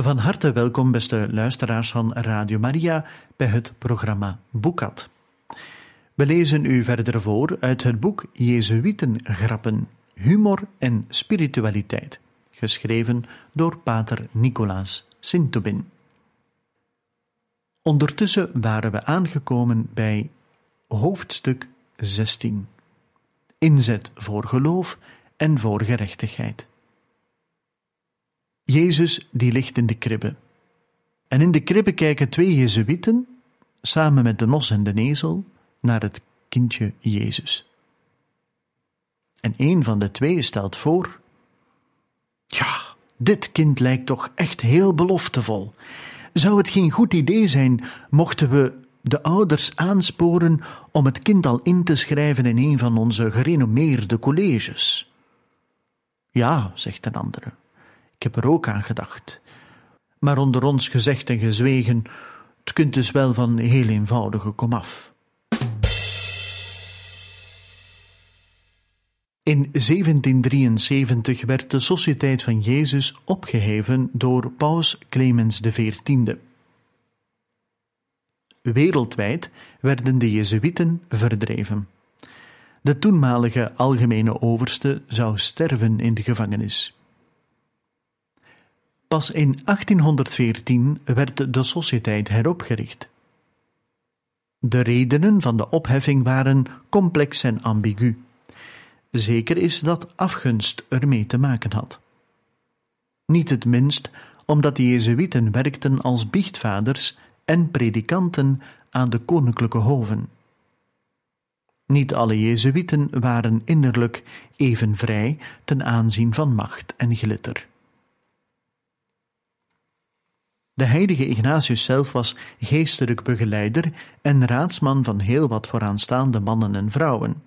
Van harte welkom, beste luisteraars van Radio Maria, bij het programma Boekat. We lezen u verder voor uit het boek Jezuïtengrappen, humor en spiritualiteit, geschreven door pater Nicolaas Sintobin. Ondertussen waren we aangekomen bij hoofdstuk 16. Inzet voor geloof en voor gerechtigheid. Jezus die ligt in de kribbe. En in de kribbe kijken twee Jezuïeten, samen met de nos en de ezel, naar het kindje Jezus. En een van de twee stelt voor: Ja, dit kind lijkt toch echt heel beloftevol. Zou het geen goed idee zijn mochten we de ouders aansporen om het kind al in te schrijven in een van onze gerenommeerde colleges? Ja, zegt een andere. Ik heb er ook aan gedacht. Maar onder ons gezegd en gezwegen, het kunt dus wel van heel eenvoudige komaf. In 1773 werd de Sociëteit van Jezus opgeheven door Paus Clemens XIV. Wereldwijd werden de Jezuïeten verdreven. De toenmalige algemene overste zou sterven in de gevangenis. Pas in 1814 werd de Sociëteit heropgericht. De redenen van de opheffing waren complex en ambigu. Zeker is dat afgunst ermee te maken had. Niet het minst omdat de Jezuïeten werkten als biechtvaders en predikanten aan de koninklijke hoven. Niet alle Jezuïeten waren innerlijk even vrij ten aanzien van macht en glitter. De heilige Ignatius zelf was geestelijk begeleider en raadsman van heel wat vooraanstaande mannen en vrouwen.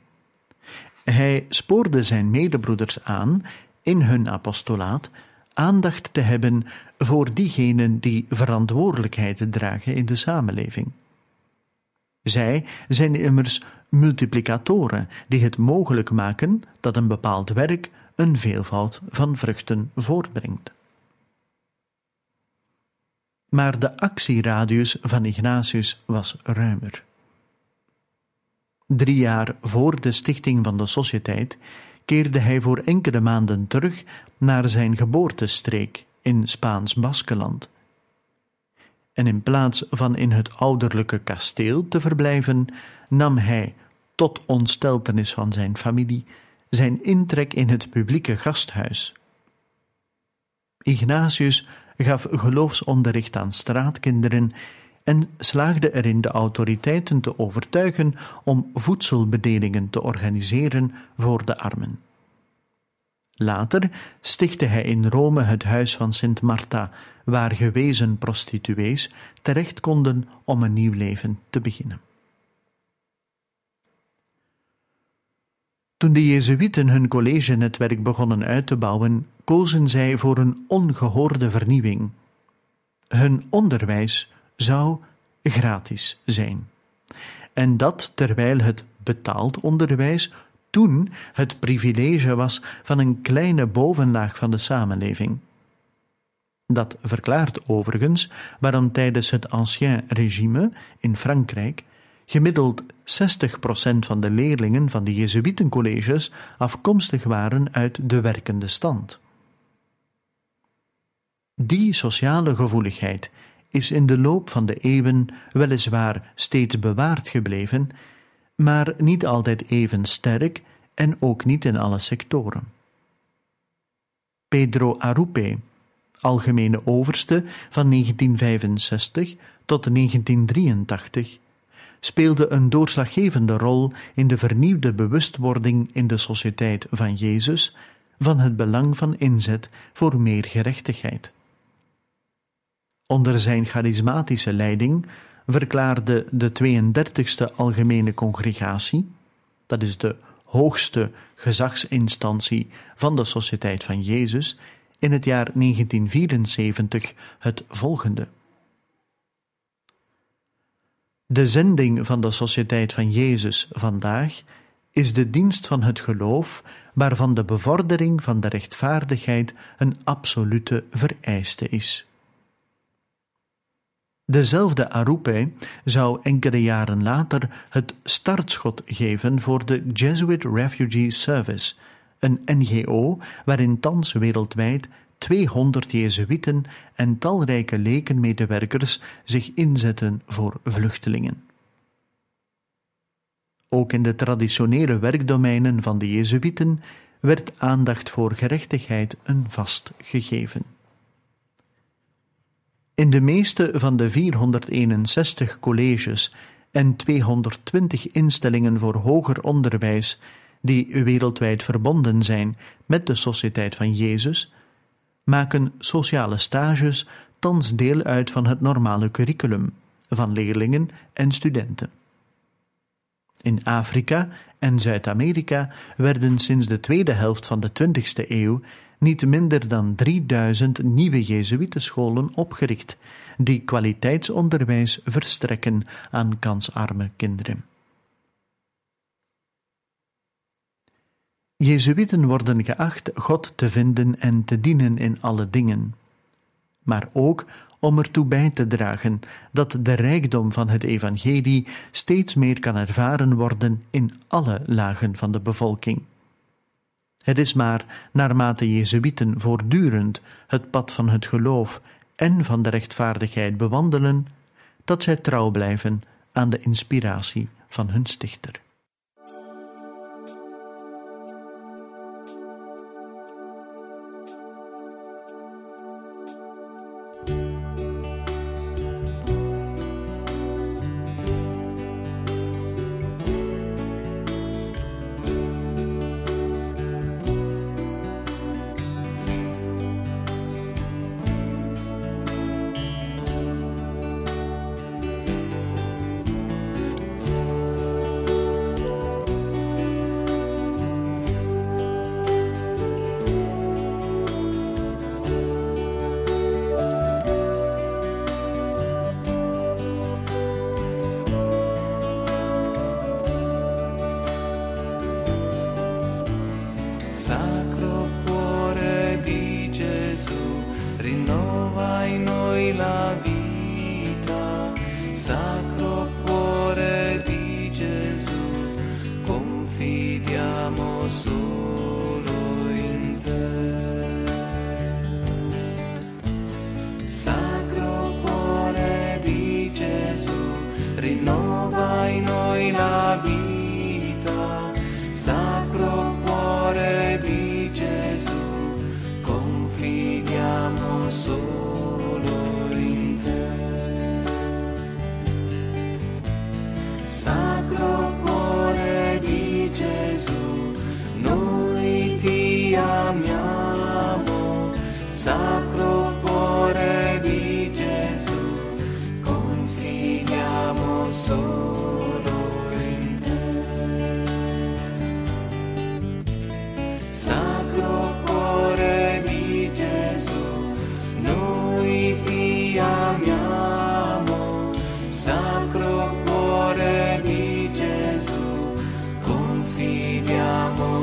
Hij spoorde zijn medebroeders aan in hun apostolaat aandacht te hebben voor diegenen die verantwoordelijkheid dragen in de samenleving. Zij zijn immers multiplicatoren die het mogelijk maken dat een bepaald werk een veelvoud van vruchten voortbrengt. Maar de actieradius van Ignatius was ruimer. Drie jaar voor de stichting van de Sociëteit keerde hij voor enkele maanden terug naar zijn geboortestreek in Spaans Baskeland. En in plaats van in het ouderlijke kasteel te verblijven, nam hij, tot ontsteltenis van zijn familie, zijn intrek in het publieke gasthuis. Ignatius gaf geloofsonderricht aan straatkinderen en slaagde erin de autoriteiten te overtuigen om voedselbedelingen te organiseren voor de armen. Later stichtte hij in Rome het huis van Sint Martha, waar gewezen prostituees terecht konden om een nieuw leven te beginnen. Toen de Jezuïeten hun collegenetwerk begonnen uit te bouwen, kozen zij voor een ongehoorde vernieuwing. Hun onderwijs zou gratis zijn. En dat terwijl het betaald onderwijs toen het privilege was van een kleine bovenlaag van de samenleving. Dat verklaart overigens waarom tijdens het Ancien Regime in Frankrijk gemiddeld 60% van de leerlingen van de Jezuïtencolleges afkomstig waren uit de werkende stand. Die sociale gevoeligheid is in de loop van de eeuwen weliswaar steeds bewaard gebleven, maar niet altijd even sterk en ook niet in alle sectoren. Pedro Arupe, algemene overste van 1965 tot 1983, speelde een doorslaggevende rol in de vernieuwde bewustwording in de Sociëteit van Jezus van het belang van inzet voor meer gerechtigheid. Onder zijn charismatische leiding verklaarde de 32e Algemene Congregatie, dat is de hoogste gezagsinstantie van de Sociëteit van Jezus, in het jaar 1974 het volgende. De zending van de Sociëteit van Jezus vandaag is de dienst van het geloof, waarvan de bevordering van de rechtvaardigheid een absolute vereiste is. Dezelfde Arupe zou enkele jaren later het startschot geven voor de Jesuit Refugee Service, een NGO waarin thans wereldwijd 200 Jezuïten en talrijke lekenmedewerkers zich inzetten voor vluchtelingen. Ook in de traditionele werkdomeinen van de Jezuïten werd aandacht voor gerechtigheid een vast gegeven. In de meeste van de 461 colleges en 220 instellingen voor hoger onderwijs die wereldwijd verbonden zijn met de Sociëteit van Jezus, maken sociale stages thans deel uit van het normale curriculum van leerlingen en studenten. In Afrika en Zuid-Amerika werden sinds de tweede helft van de 20e eeuw niet minder dan 3000 nieuwe Jezuïtenscholen opgericht, die kwaliteitsonderwijs verstrekken aan kansarme kinderen. Jezuïten worden geacht God te vinden en te dienen in alle dingen, maar ook om ertoe bij te dragen dat de rijkdom van het evangelie steeds meer kan ervaren worden in alle lagen van de bevolking. Het is maar naarmate Jezuïten voortdurend het pad van het geloof en van de rechtvaardigheid bewandelen, dat zij trouw blijven aan de inspiratie van hun stichter.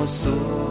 soul.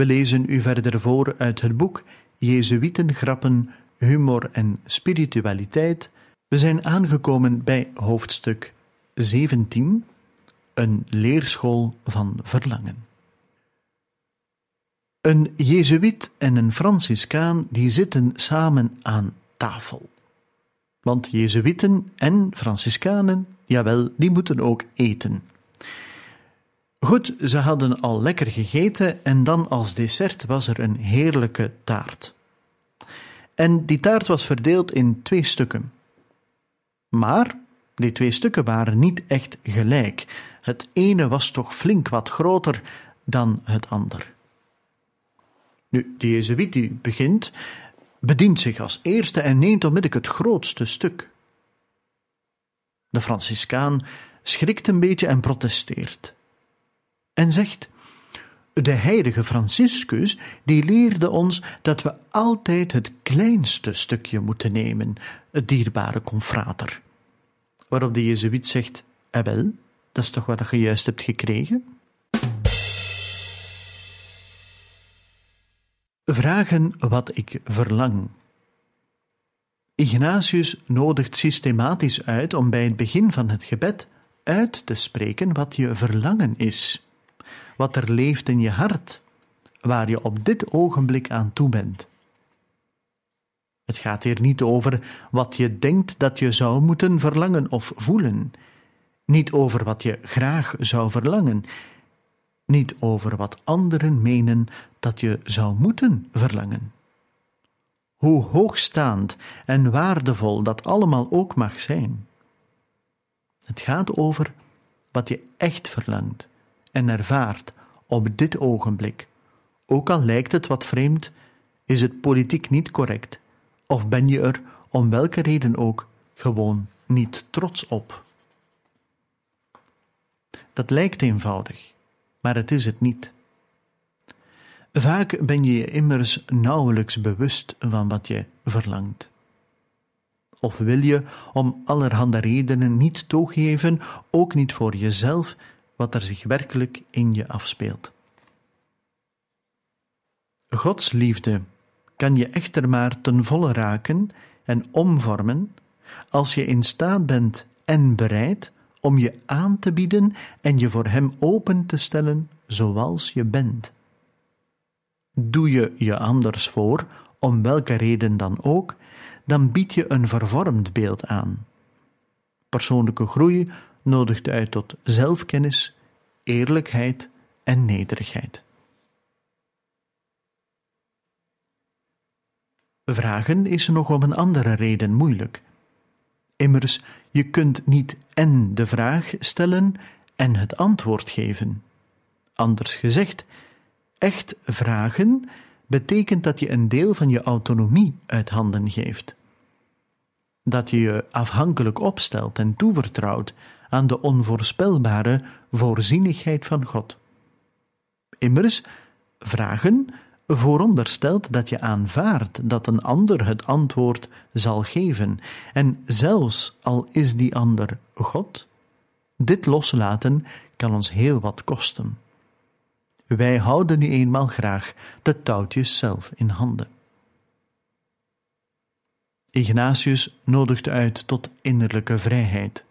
We lezen u verder voor uit het boek Jezuïtengrappen, humor en spiritualiteit. We zijn aangekomen bij hoofdstuk 17, een leerschool van verlangen. Een Jezuïet en een Franciscaan die zitten samen aan tafel. Want Jezuïeten en Franciscanen, jawel, die moeten ook eten. Goed, ze hadden al lekker gegeten en dan als dessert was er een heerlijke taart. En die taart was verdeeld in twee stukken. Maar die twee stukken waren niet echt gelijk. Het ene was toch flink wat groter dan het ander. Nu, de Jezuïet die begint, bedient zich als eerste en neemt onmiddellijk het grootste stuk. De Franciscaan schrikt een beetje en protesteert. En zegt: De heilige Franciscus die leerde ons dat we altijd het kleinste stukje moeten nemen, het dierbare confrater. Waarop de Jezuïet zegt: Eh wel, dat is toch wat je juist hebt gekregen? Vragen wat ik verlang. Ignatius nodigt systematisch uit om bij het begin van het gebed uit te spreken wat je verlangen is, wat er leeft in je hart, waar je op dit ogenblik aan toe bent. Het gaat hier niet over wat je denkt dat je zou moeten verlangen of voelen, niet over wat je graag zou verlangen, niet over wat anderen menen dat je zou moeten verlangen. Hoe hoogstaand en waardevol dat allemaal ook mag zijn. Het gaat over wat je echt verlangt en ervaart op dit ogenblik. Ook al lijkt het wat vreemd, is het politiek niet correct, of ben je er om welke reden ook gewoon niet trots op. Dat lijkt eenvoudig, maar het is het niet. Vaak ben je je immers nauwelijks bewust van wat je verlangt. Of wil je om allerhande redenen niet toegeven, ook niet voor jezelf, wat er zich werkelijk in je afspeelt. Gods liefde kan je echter maar ten volle raken en omvormen als je in staat bent en bereid om je aan te bieden en je voor Hem open te stellen zoals je bent. Doe je je anders voor, om welke reden dan ook, dan bied je een vervormd beeld aan. Persoonlijke groei nodigt uit tot zelfkennis, eerlijkheid en nederigheid. Vragen is nog om een andere reden moeilijk. Immers, je kunt niet en de vraag stellen en het antwoord geven. Anders gezegd, echt vragen betekent dat je een deel van je autonomie uit handen geeft. Dat je je afhankelijk opstelt en toevertrouwt aan de onvoorspelbare voorzienigheid van God. Immers, vragen vooronderstelt dat je aanvaardt dat een ander het antwoord zal geven, en zelfs al is die ander God, dit loslaten kan ons heel wat kosten. Wij houden nu eenmaal graag de touwtjes zelf in handen. Ignatius nodigt uit tot innerlijke vrijheid.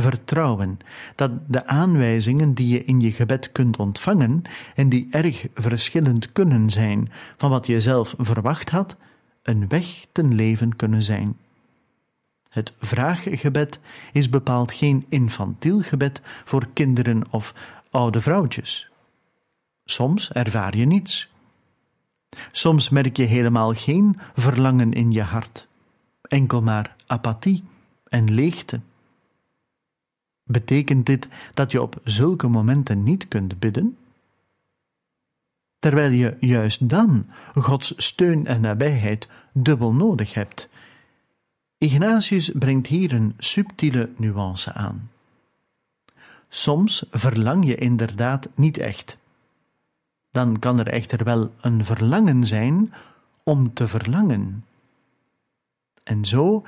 Vertrouwen dat de aanwijzingen die je in je gebed kunt ontvangen en die erg verschillend kunnen zijn van wat je zelf verwacht had, een weg ten leven kunnen zijn. Het vraaggebed is bepaald geen infantiel gebed voor kinderen of oude vrouwtjes. Soms ervaar je niets. Soms merk je helemaal geen verlangen in je hart, enkel maar apathie en leegte. Betekent dit dat je op zulke momenten niet kunt bidden? Terwijl je juist dan Gods steun en nabijheid dubbel nodig hebt. Ignatius brengt hier een subtiele nuance aan. Soms verlang je inderdaad niet echt dan kan er echter wel een verlangen zijn om te verlangen. En zo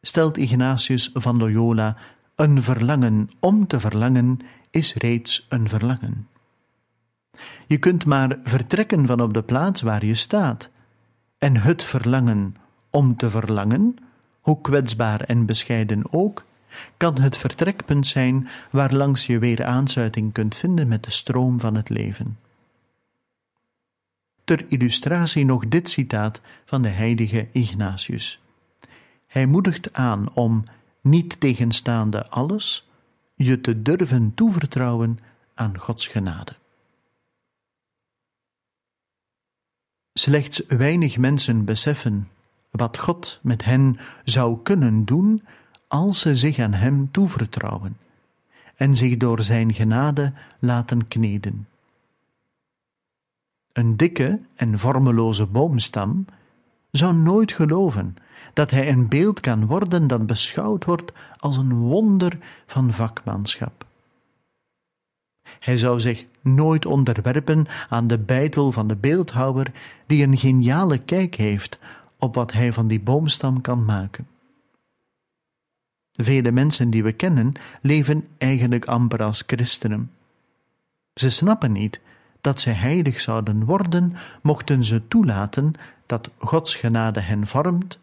stelt Ignatius van Loyola: een verlangen om te verlangen is reeds een verlangen. Je kunt maar vertrekken van op de plaats waar je staat. En het verlangen om te verlangen, hoe kwetsbaar en bescheiden ook, kan het vertrekpunt zijn waarlangs je weer aansluiting kunt vinden met de stroom van het leven. Ter illustratie nog dit citaat van de heilige Ignatius. Hij moedigt aan om, niet tegenstaande alles, je te durven toevertrouwen aan Gods genade. Slechts weinig mensen beseffen wat God met hen zou kunnen doen als ze zich aan Hem toevertrouwen en zich door Zijn genade laten kneden. Een dikke en vormeloze boomstam zou nooit geloven dat hij een beeld kan worden dat beschouwd wordt als een wonder van vakmanschap. Hij zou zich nooit onderwerpen aan de beitel van de beeldhouwer die een geniale kijk heeft op wat hij van die boomstam kan maken. Vele mensen die we kennen leven eigenlijk amper als christenen. Ze snappen niet dat ze heilig zouden worden, mochten ze toelaten dat Gods genade hen vormt,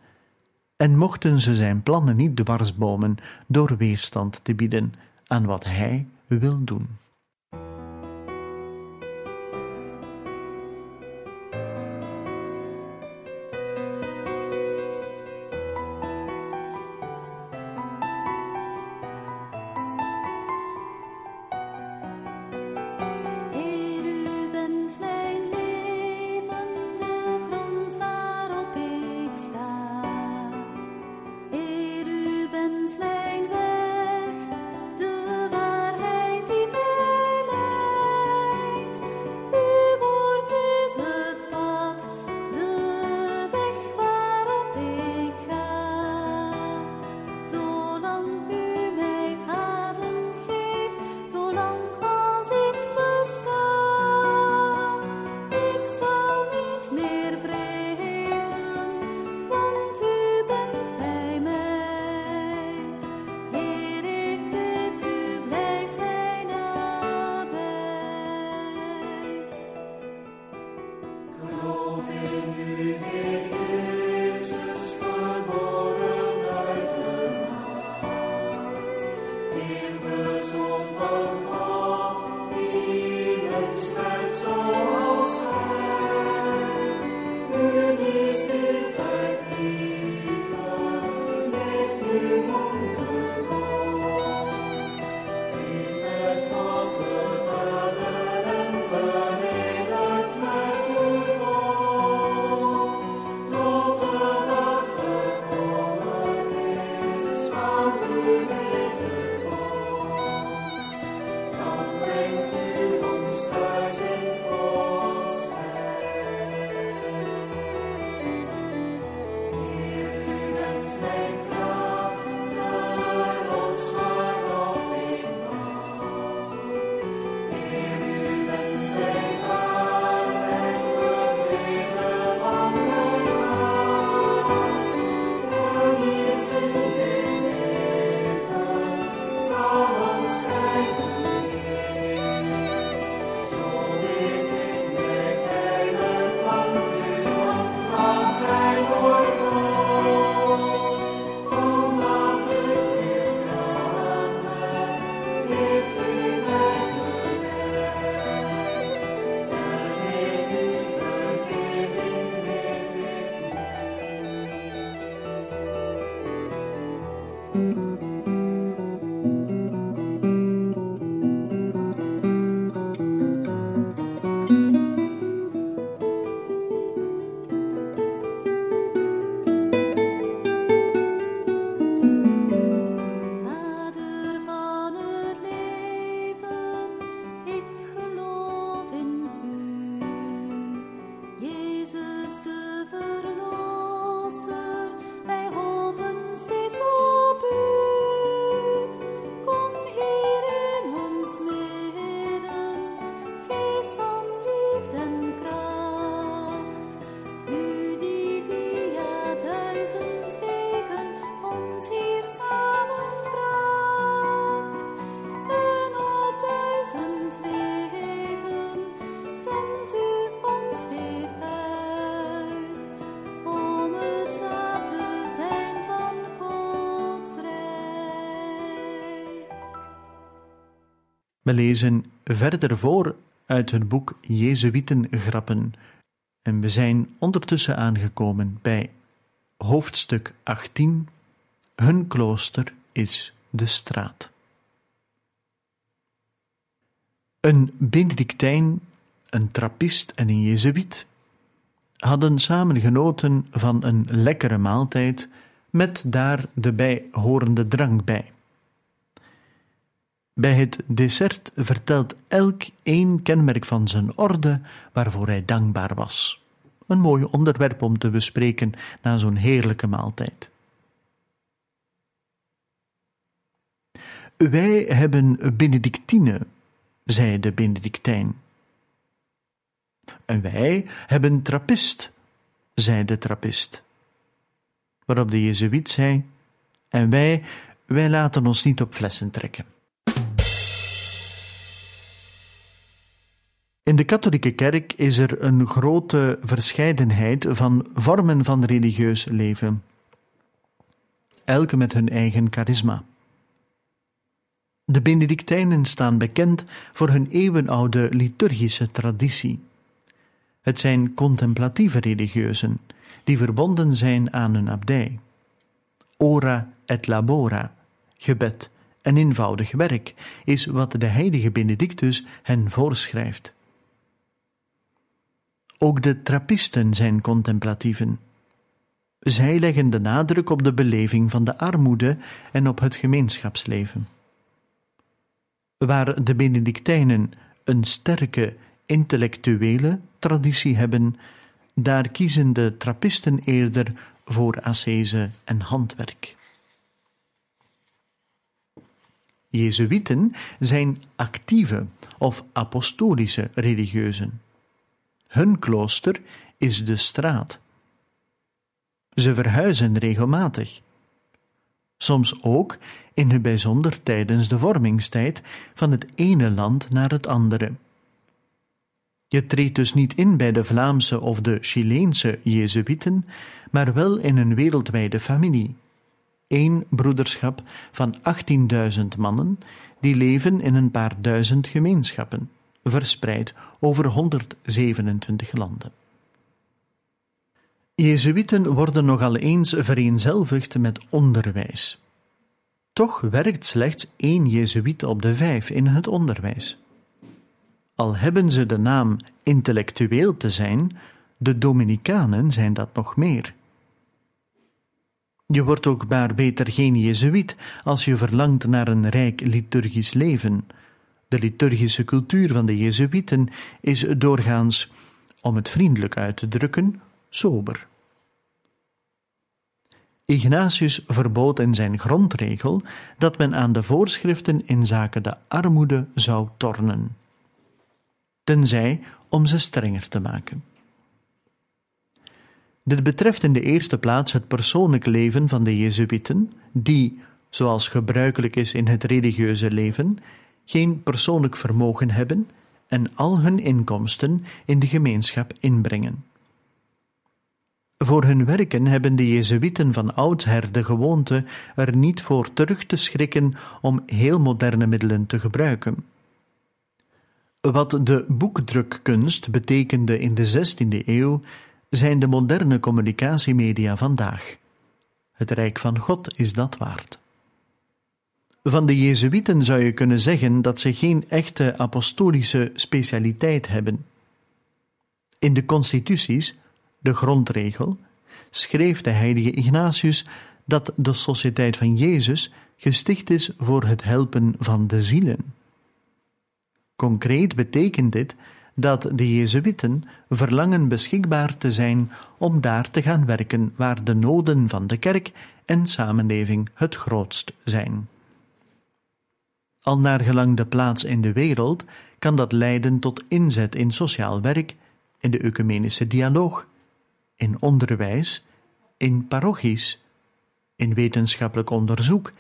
en mochten ze zijn plannen niet dwarsbomen door weerstand te bieden aan wat Hij wil doen. Lezen verder voor uit het boek Jezuïtengrappen en we zijn ondertussen aangekomen bij hoofdstuk 18. Hun klooster is de straat. Een Benedictijn, een trappist en een Jezuïet hadden samen genoten van een lekkere maaltijd met daar de bijhorende drank bij. Bij het dessert vertelt elk één kenmerk van zijn orde waarvoor hij dankbaar was. Een mooi onderwerp om te bespreken na zo'n heerlijke maaltijd. Wij hebben Benedictine, zei de Benedictijn. En wij hebben trappist, zei de trappist. Waarop de Jezuïet zei: En wij, wij laten ons niet op flessen trekken. In de katholieke kerk is er een grote verscheidenheid van vormen van religieus leven, elke met hun eigen charisma. De Benedictijnen staan bekend voor hun eeuwenoude liturgische traditie. Het zijn contemplatieve religieuzen die verbonden zijn aan een abdij. Ora et labora, gebed en eenvoudig werk, is wat de heilige Benedictus hen voorschrijft. Ook de trappisten zijn contemplatieven. Zij leggen de nadruk op de beleving van de armoede en op het gemeenschapsleven. Waar de Benedictijnen een sterke intellectuele traditie hebben, daar kiezen de trappisten eerder voor ascese en handwerk. Jezuïten zijn actieve of apostolische religieuzen. Hun klooster is de straat. Ze verhuizen regelmatig. Soms ook in het bijzonder tijdens de vormingstijd van het ene land naar het andere. Je treedt dus niet in bij de Vlaamse of de Chileense Jezuïeten, maar wel in een wereldwijde familie. Eén broederschap van 18.000 mannen die leven in een paar duizend gemeenschappen verspreid over 127 landen. Jezuïeten worden nogal eens vereenzelvigd met onderwijs. Toch werkt slechts één Jezuïet op de vijf in het onderwijs. Al hebben ze de naam intellectueel te zijn, de Dominicanen zijn dat nog meer. Je wordt ook maar beter geen Jezuïet als je verlangt naar een rijk liturgisch leven, de liturgische cultuur van de Jezuïeten is doorgaans, om het vriendelijk uit te drukken, sober. Ignatius verbood in zijn grondregel dat men aan de voorschriften in zaken de armoede zou tornen, tenzij om ze strenger te maken. Dit betreft in de eerste plaats het persoonlijk leven van de Jezuïeten, die, zoals gebruikelijk is in het religieuze leven, geen persoonlijk vermogen hebben en al hun inkomsten in de gemeenschap inbrengen. Voor hun werken hebben de Jezuïeten van oudsher de gewoonte er niet voor terug te schrikken om heel moderne middelen te gebruiken. Wat de boekdrukkunst betekende in de 16e eeuw, zijn de moderne communicatiemedia vandaag. Het Rijk van God is dat waard. Van de Jezuïeten zou je kunnen zeggen dat ze geen echte apostolische specialiteit hebben. In de constituties, de grondregel, schreef de heilige Ignatius dat de Sociëteit van Jezus gesticht is voor het helpen van de zielen. Concreet betekent dit dat de Jezuïeten verlangen beschikbaar te zijn om daar te gaan werken waar de noden van de kerk en samenleving het grootst zijn. Al naar gelang de plaats in de wereld kan dat leiden tot inzet in sociaal werk, in de ecumenische dialoog, in onderwijs, in parochies, in wetenschappelijk onderzoek,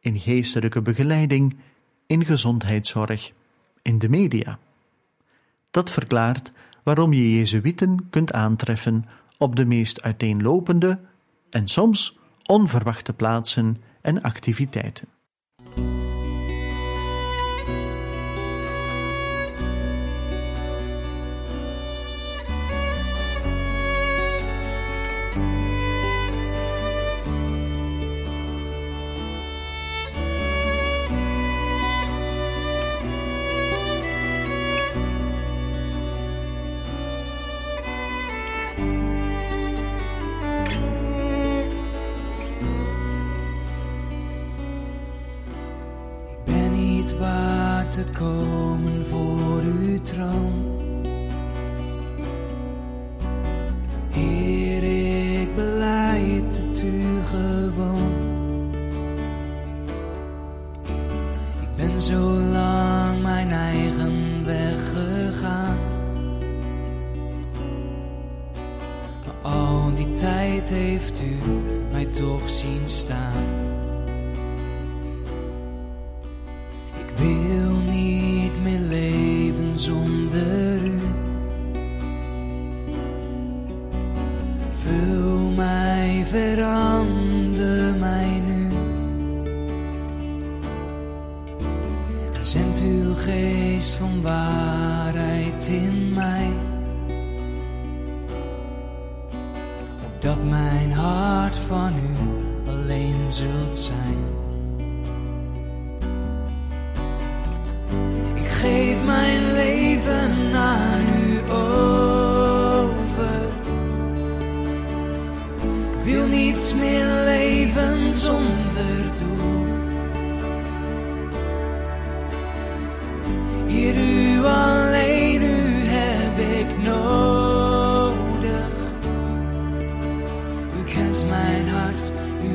in geestelijke begeleiding, in gezondheidszorg, in de media. Dat verklaart waarom je Jezuïeten kunt aantreffen op de meest uiteenlopende en soms onverwachte plaatsen en activiteiten.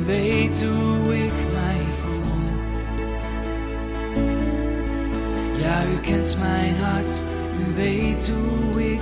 weet hoe ik mij voel. Ja, u kent mijn hart, u weet hoe ik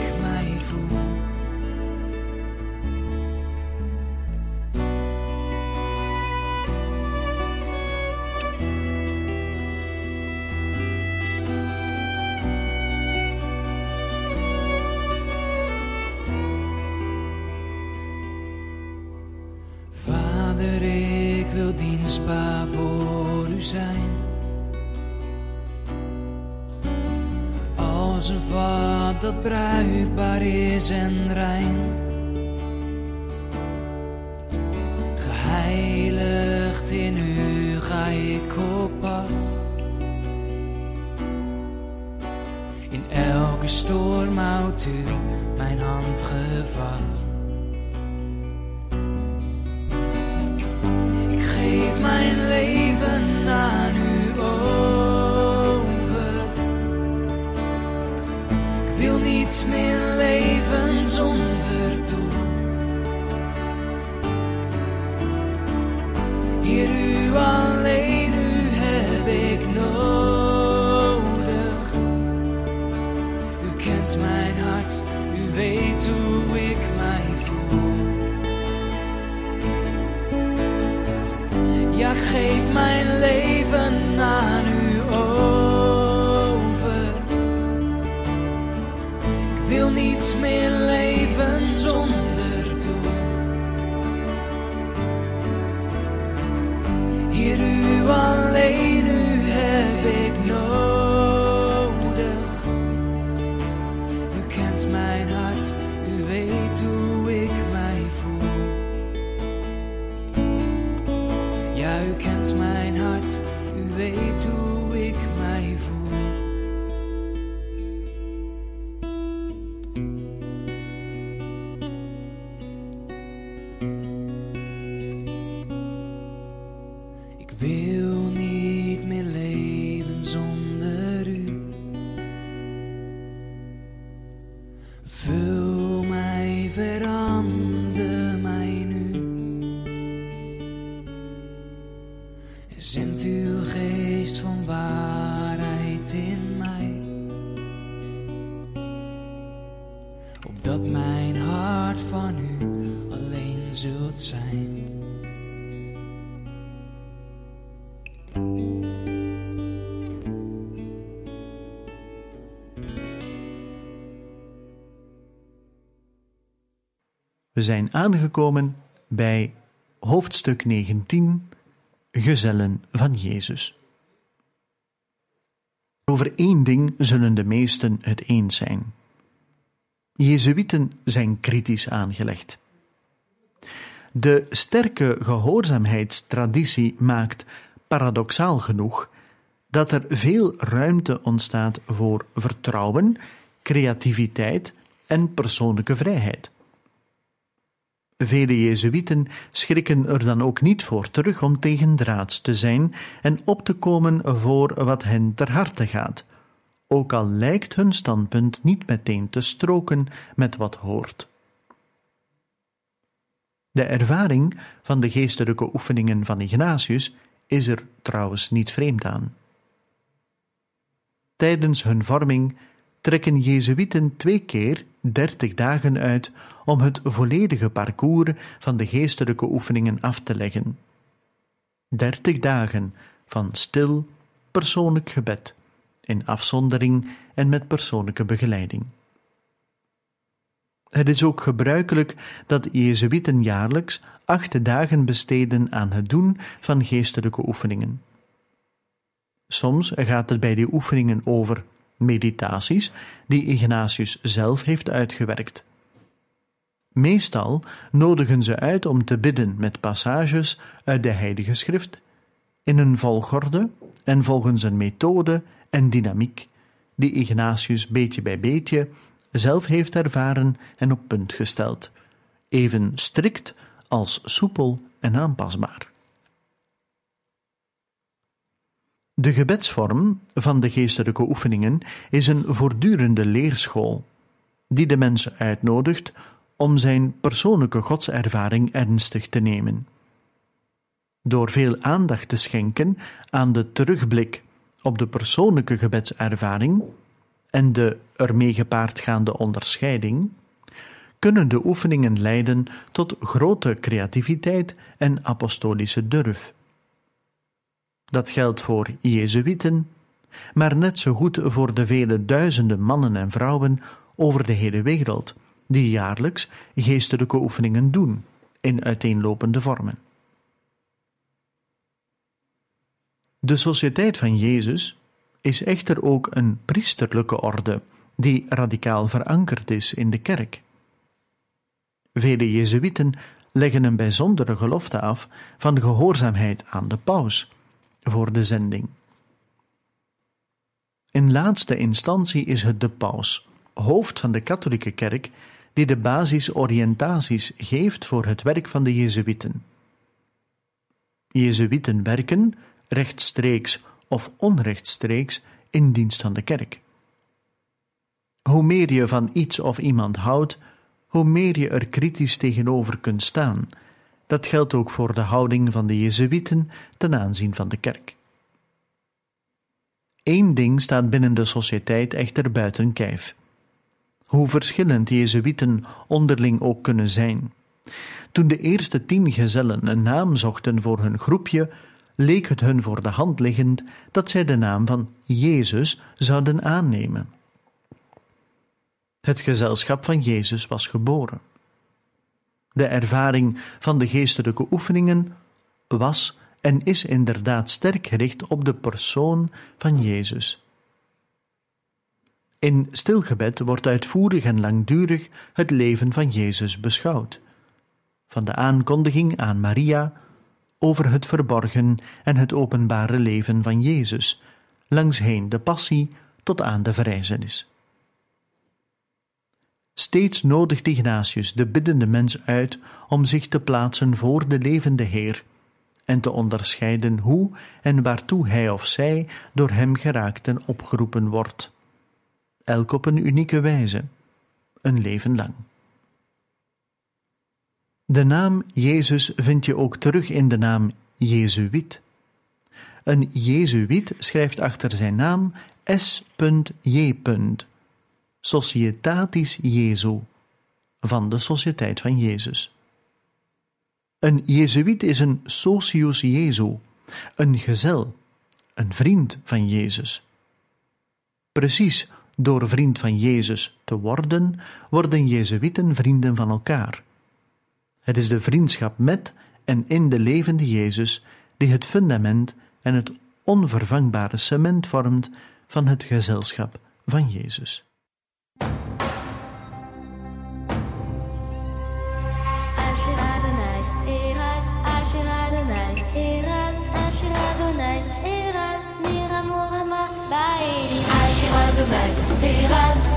kent mijn hart, u weet hoe ik mij voel. Ja, geef mijn leven aan u over. Ik wil niets meer leven zonder. We zijn aangekomen bij hoofdstuk 19, Gezellen van Jezus. Over één ding zullen de meesten het eens zijn. Jezuïten zijn kritisch aangelegd. De sterke gehoorzaamheidstraditie maakt, paradoxaal genoeg, dat er veel ruimte ontstaat voor vertrouwen, creativiteit en persoonlijke vrijheid. Vele Jezuïeten schrikken er dan ook niet voor terug om tegendraads te zijn en op te komen voor wat hen ter harte gaat, ook al lijkt hun standpunt niet meteen te stroken met wat hoort. De ervaring van de geestelijke oefeningen van Ignatius is er trouwens niet vreemd aan. Tijdens hun vorming trekken Jezuïeten twee keer dertig dagen uit om het volledige parcours van de geestelijke oefeningen af te leggen. Dertig dagen van stil, persoonlijk gebed, in afzondering en met persoonlijke begeleiding. Het is ook gebruikelijk dat Jezuïeten jaarlijks acht dagen besteden aan het doen van geestelijke oefeningen. Soms gaat het bij die oefeningen over meditaties die Ignatius zelf heeft uitgewerkt. Meestal nodigen ze uit om te bidden met passages uit de Heilige Schrift in een volgorde en volgens een methode en dynamiek die Ignatius beetje bij beetje zelf heeft ervaren en op punt gesteld, even strikt als soepel en aanpasbaar. De gebedsvorm van de geestelijke oefeningen is een voortdurende leerschool, die de mens uitnodigt om zijn persoonlijke godservaring ernstig te nemen. Door veel aandacht te schenken aan de terugblik op de persoonlijke gebedservaring en de ermee gepaard gaande onderscheiding, kunnen de oefeningen leiden tot grote creativiteit en apostolische durf. Dat geldt voor Jezuïeten, maar net zo goed voor de vele duizenden mannen en vrouwen over de hele wereld, die jaarlijks geestelijke oefeningen doen in uiteenlopende vormen. De Sociëteit van Jezus is echter ook een priesterlijke orde die radicaal verankerd is in de kerk. Vele Jezuïeten leggen een bijzondere gelofte af van gehoorzaamheid aan de paus voor de zending. In laatste instantie is het de paus, hoofd van de katholieke kerk, die de basisoriëntaties geeft voor het werk van de Jezuïeten. Jezuïeten werken, rechtstreeks of onrechtstreeks, in dienst van de kerk. Hoe meer je van iets of iemand houdt, hoe meer je er kritisch tegenover kunt staan dat geldt ook voor de houding van de Jezuïeten ten aanzien van de kerk. Eén ding staat binnen de sociëteit echter buiten kijf. Hoe verschillend Jezuïeten onderling ook kunnen zijn. Toen de eerste tien gezellen een naam zochten voor hun groepje, leek het hun voor de hand liggend dat zij de naam van Jezus zouden aannemen. Het gezelschap van Jezus was geboren. De ervaring van de geestelijke oefeningen was en is inderdaad sterk gericht op de persoon van Jezus. In stilgebed wordt uitvoerig en langdurig het leven van Jezus beschouwd. Van de aankondiging aan Maria over het verborgen en het openbare leven van Jezus, langsheen de passie tot aan de verrijzenis. Steeds nodigt Ignatius de biddende mens uit om zich te plaatsen voor de levende Heer en te onderscheiden hoe en waartoe hij of zij door hem geraakt en opgeroepen wordt. Elk op een unieke wijze, een leven lang. De naam Jezus vind je ook terug in de naam Jezuïet. Een Jezuïet schrijft achter zijn naam S.J. Societatis Jesu, van de Sociëteit van Jezus. Een Jezuïet is een socius Jesu, een gezel, een vriend van Jezus. Precies door vriend van Jezus te worden, worden Jezuïeten vrienden van elkaar. Het is de vriendschap met en in de levende Jezus die het fundament en het onvervangbare cement vormt van het gezelschap van Jezus. Nomade et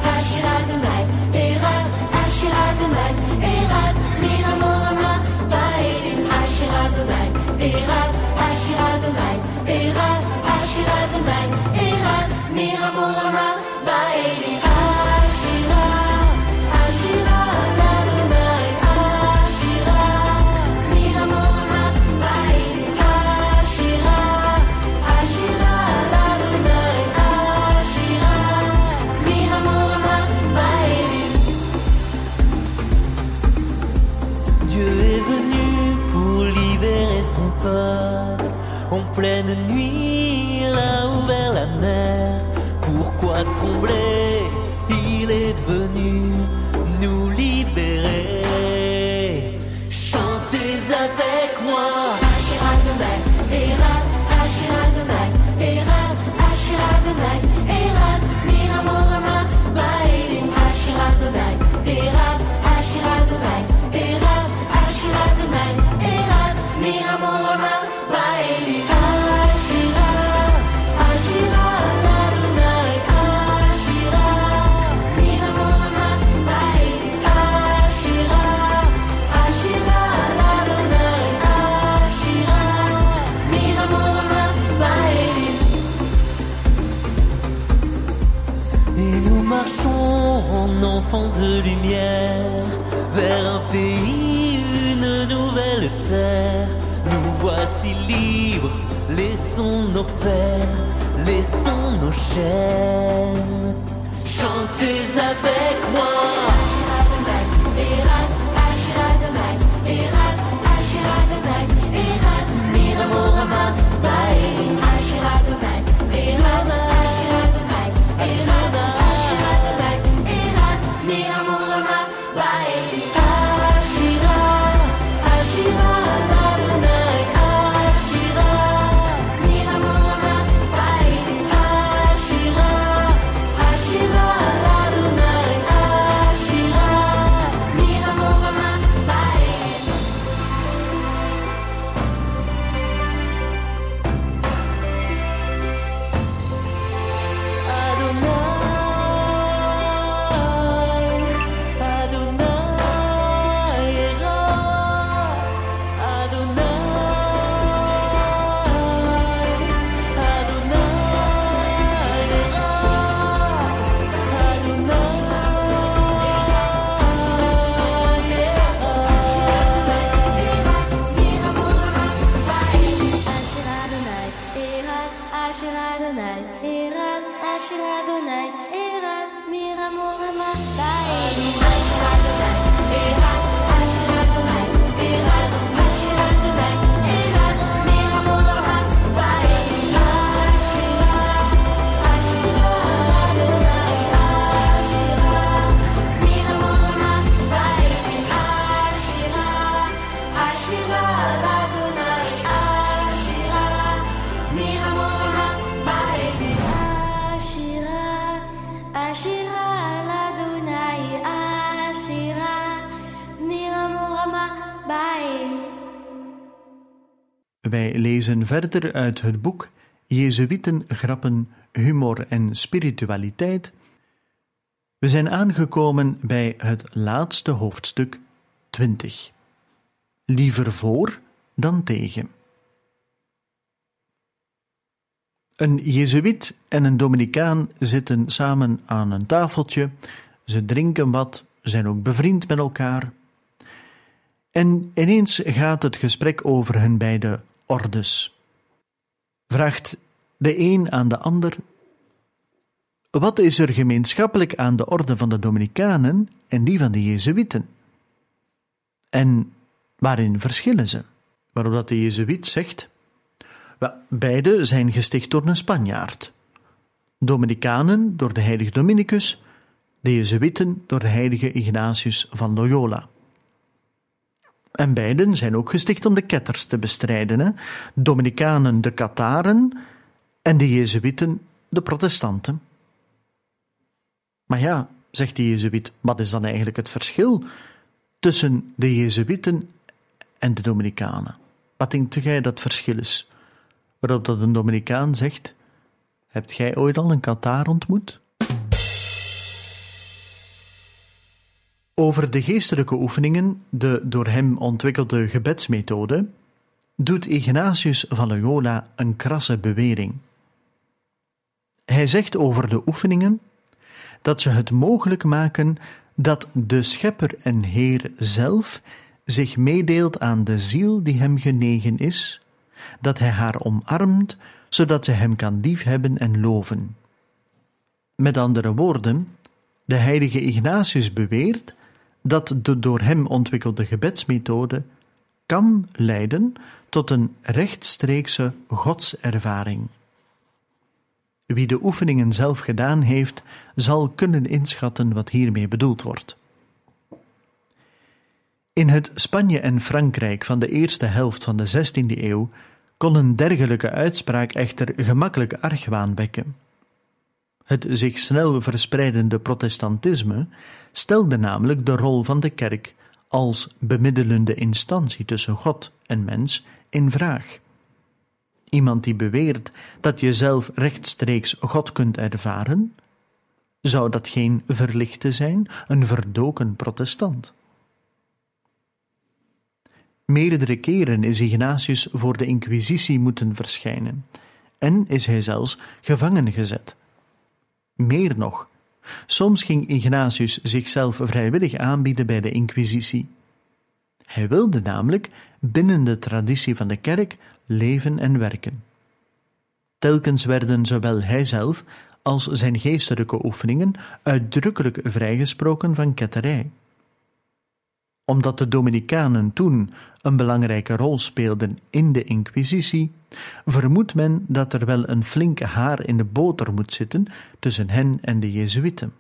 m'a troublé, il est venu de lumière vers un pays, une nouvelle terre. Nous voici libres, laissons nos peines, laissons nos chaînes. Chantez avec verder uit het boek Jezuïten, grappen, humor en spiritualiteit. We zijn aangekomen bij het laatste hoofdstuk 20. Liever voor dan tegen. Een Jezuïet en een Dominicaan zitten samen aan een tafeltje. Ze drinken wat, zijn ook bevriend met elkaar. En ineens gaat het gesprek over hun beide ordes. Vraagt de een aan de ander: Wat is er gemeenschappelijk aan de orde van de Dominicanen en die van de Jezuïeten? En waarin verschillen ze? Waarop dat de Jezuïet zegt: beide zijn gesticht door een Spanjaard. Dominicanen door de heilige Dominicus, de Jezuïeten door de heilige Ignatius van Loyola. En beiden zijn ook gesticht om de ketters te bestrijden. Hè? Dominicanen de Kataren en de Jezuïeten de protestanten. Maar ja, zegt de Jezuïet, wat is dan eigenlijk het verschil tussen de Jezuïeten en de Dominicanen? Wat denkt jij dat verschil is? Waarop dat een Dominicaan zegt, hebt jij ooit al een Kataar ontmoet? Over de geestelijke oefeningen, de door hem ontwikkelde gebedsmethode, doet Ignatius van Loyola een krasse bewering. Hij zegt over de oefeningen dat ze het mogelijk maken dat de Schepper en Heer zelf zich meedeelt aan de ziel die hem genegen is, dat hij haar omarmt, zodat ze hem kan liefhebben en loven. Met andere woorden, de heilige Ignatius beweert dat de door hem ontwikkelde gebedsmethode kan leiden tot een rechtstreekse godservaring. Wie de oefeningen zelf gedaan heeft, zal kunnen inschatten wat hiermee bedoeld wordt. In het Spanje en Frankrijk van de eerste helft van de 16e eeuw kon een dergelijke uitspraak echter gemakkelijk argwaan wekken. Het zich snel verspreidende protestantisme stelde namelijk de rol van de kerk als bemiddelende instantie tussen God en mens in vraag. Iemand die beweert dat je zelf rechtstreeks God kunt ervaren, zou dat geen verlichte zijn, een verdoken protestant? Meerdere keren is Ignatius voor de Inquisitie moeten verschijnen en is hij zelfs gevangen gezet. Meer nog, soms ging Ignatius zichzelf vrijwillig aanbieden bij de Inquisitie. Hij wilde namelijk binnen de traditie van de kerk leven en werken. Telkens werden zowel hijzelf als zijn geestelijke oefeningen uitdrukkelijk vrijgesproken van ketterij. Omdat de Dominicanen toen een belangrijke rol speelden in de Inquisitie, vermoedt men dat er wel een flinke haar in de boter moet zitten tussen hen en de Jezuïeten.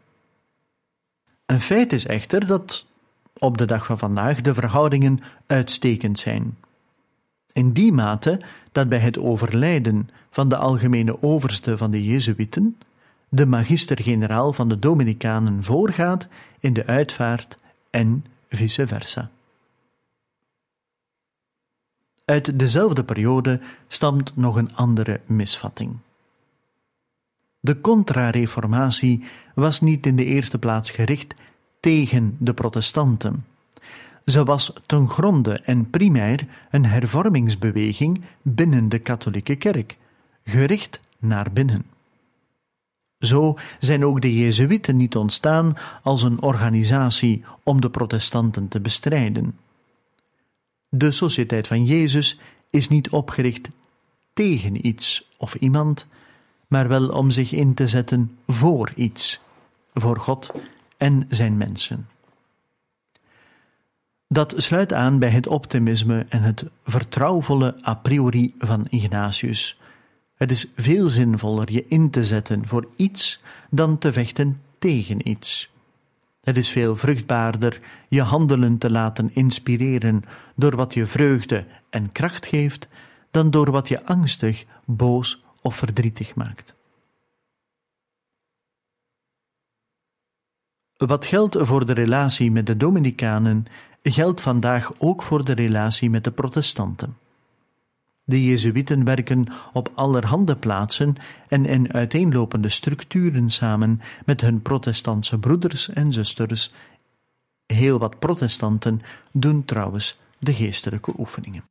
Een feit is echter dat op de dag van vandaag de verhoudingen uitstekend zijn. In die mate dat bij het overlijden van de algemene overste van de Jezuïeten de magister-generaal van de Dominicanen voorgaat in de uitvaart en vice versa. Uit dezelfde periode stamt nog een andere misvatting. De contra-reformatie was niet in de eerste plaats gericht tegen de protestanten. Ze was ten gronde en primair een hervormingsbeweging binnen de katholieke kerk, gericht naar binnen. Zo zijn ook de Jezuïeten niet ontstaan als een organisatie om de protestanten te bestrijden. De Sociëteit van Jezus is niet opgericht tegen iets of iemand, maar wel om zich in te zetten voor iets, voor God en zijn mensen. Dat sluit aan bij het optimisme en het vertrouwvolle a priori van Ignatius. Het is veel zinvoller je in te zetten voor iets dan te vechten tegen iets. Het is veel vruchtbaarder je handelen te laten inspireren door wat je vreugde en kracht geeft, dan door wat je angstig, boos of verdrietig maakt. Wat geldt voor de relatie met de Dominicanen, geldt vandaag ook voor de relatie met de protestanten. De Jezuïeten werken op allerhande plaatsen en in uiteenlopende structuren samen met hun protestantse broeders en zusters. Heel wat protestanten doen trouwens de geestelijke oefeningen.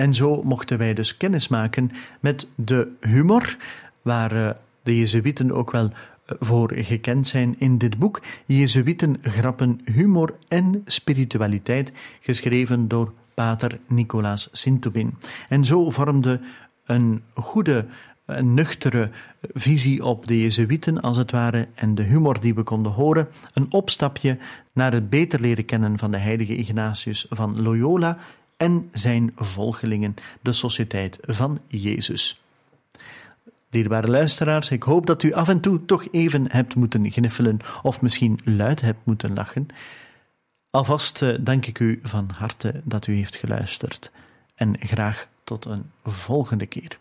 En zo mochten wij dus kennis maken met de humor, waar eh, de Jezuïeten ook wel eh, voor gekend zijn in dit boek. Jezuïeten, grappen, humor en spiritualiteit, geschreven door pater Nicolaas Sintobin. En zo vormde een goede, nuchtere visie op de Jezuïeten, als het ware, en de humor die we konden horen, een opstapje naar het beter leren kennen van de heilige Ignatius van Loyola en zijn volgelingen, de Sociëteit van Jezus. Dierbare luisteraars, ik hoop dat u af en toe toch even hebt moeten gniffelen of misschien luid hebt moeten lachen. Alvast eh, dank ik u van harte dat u heeft geluisterd en graag tot een volgende keer.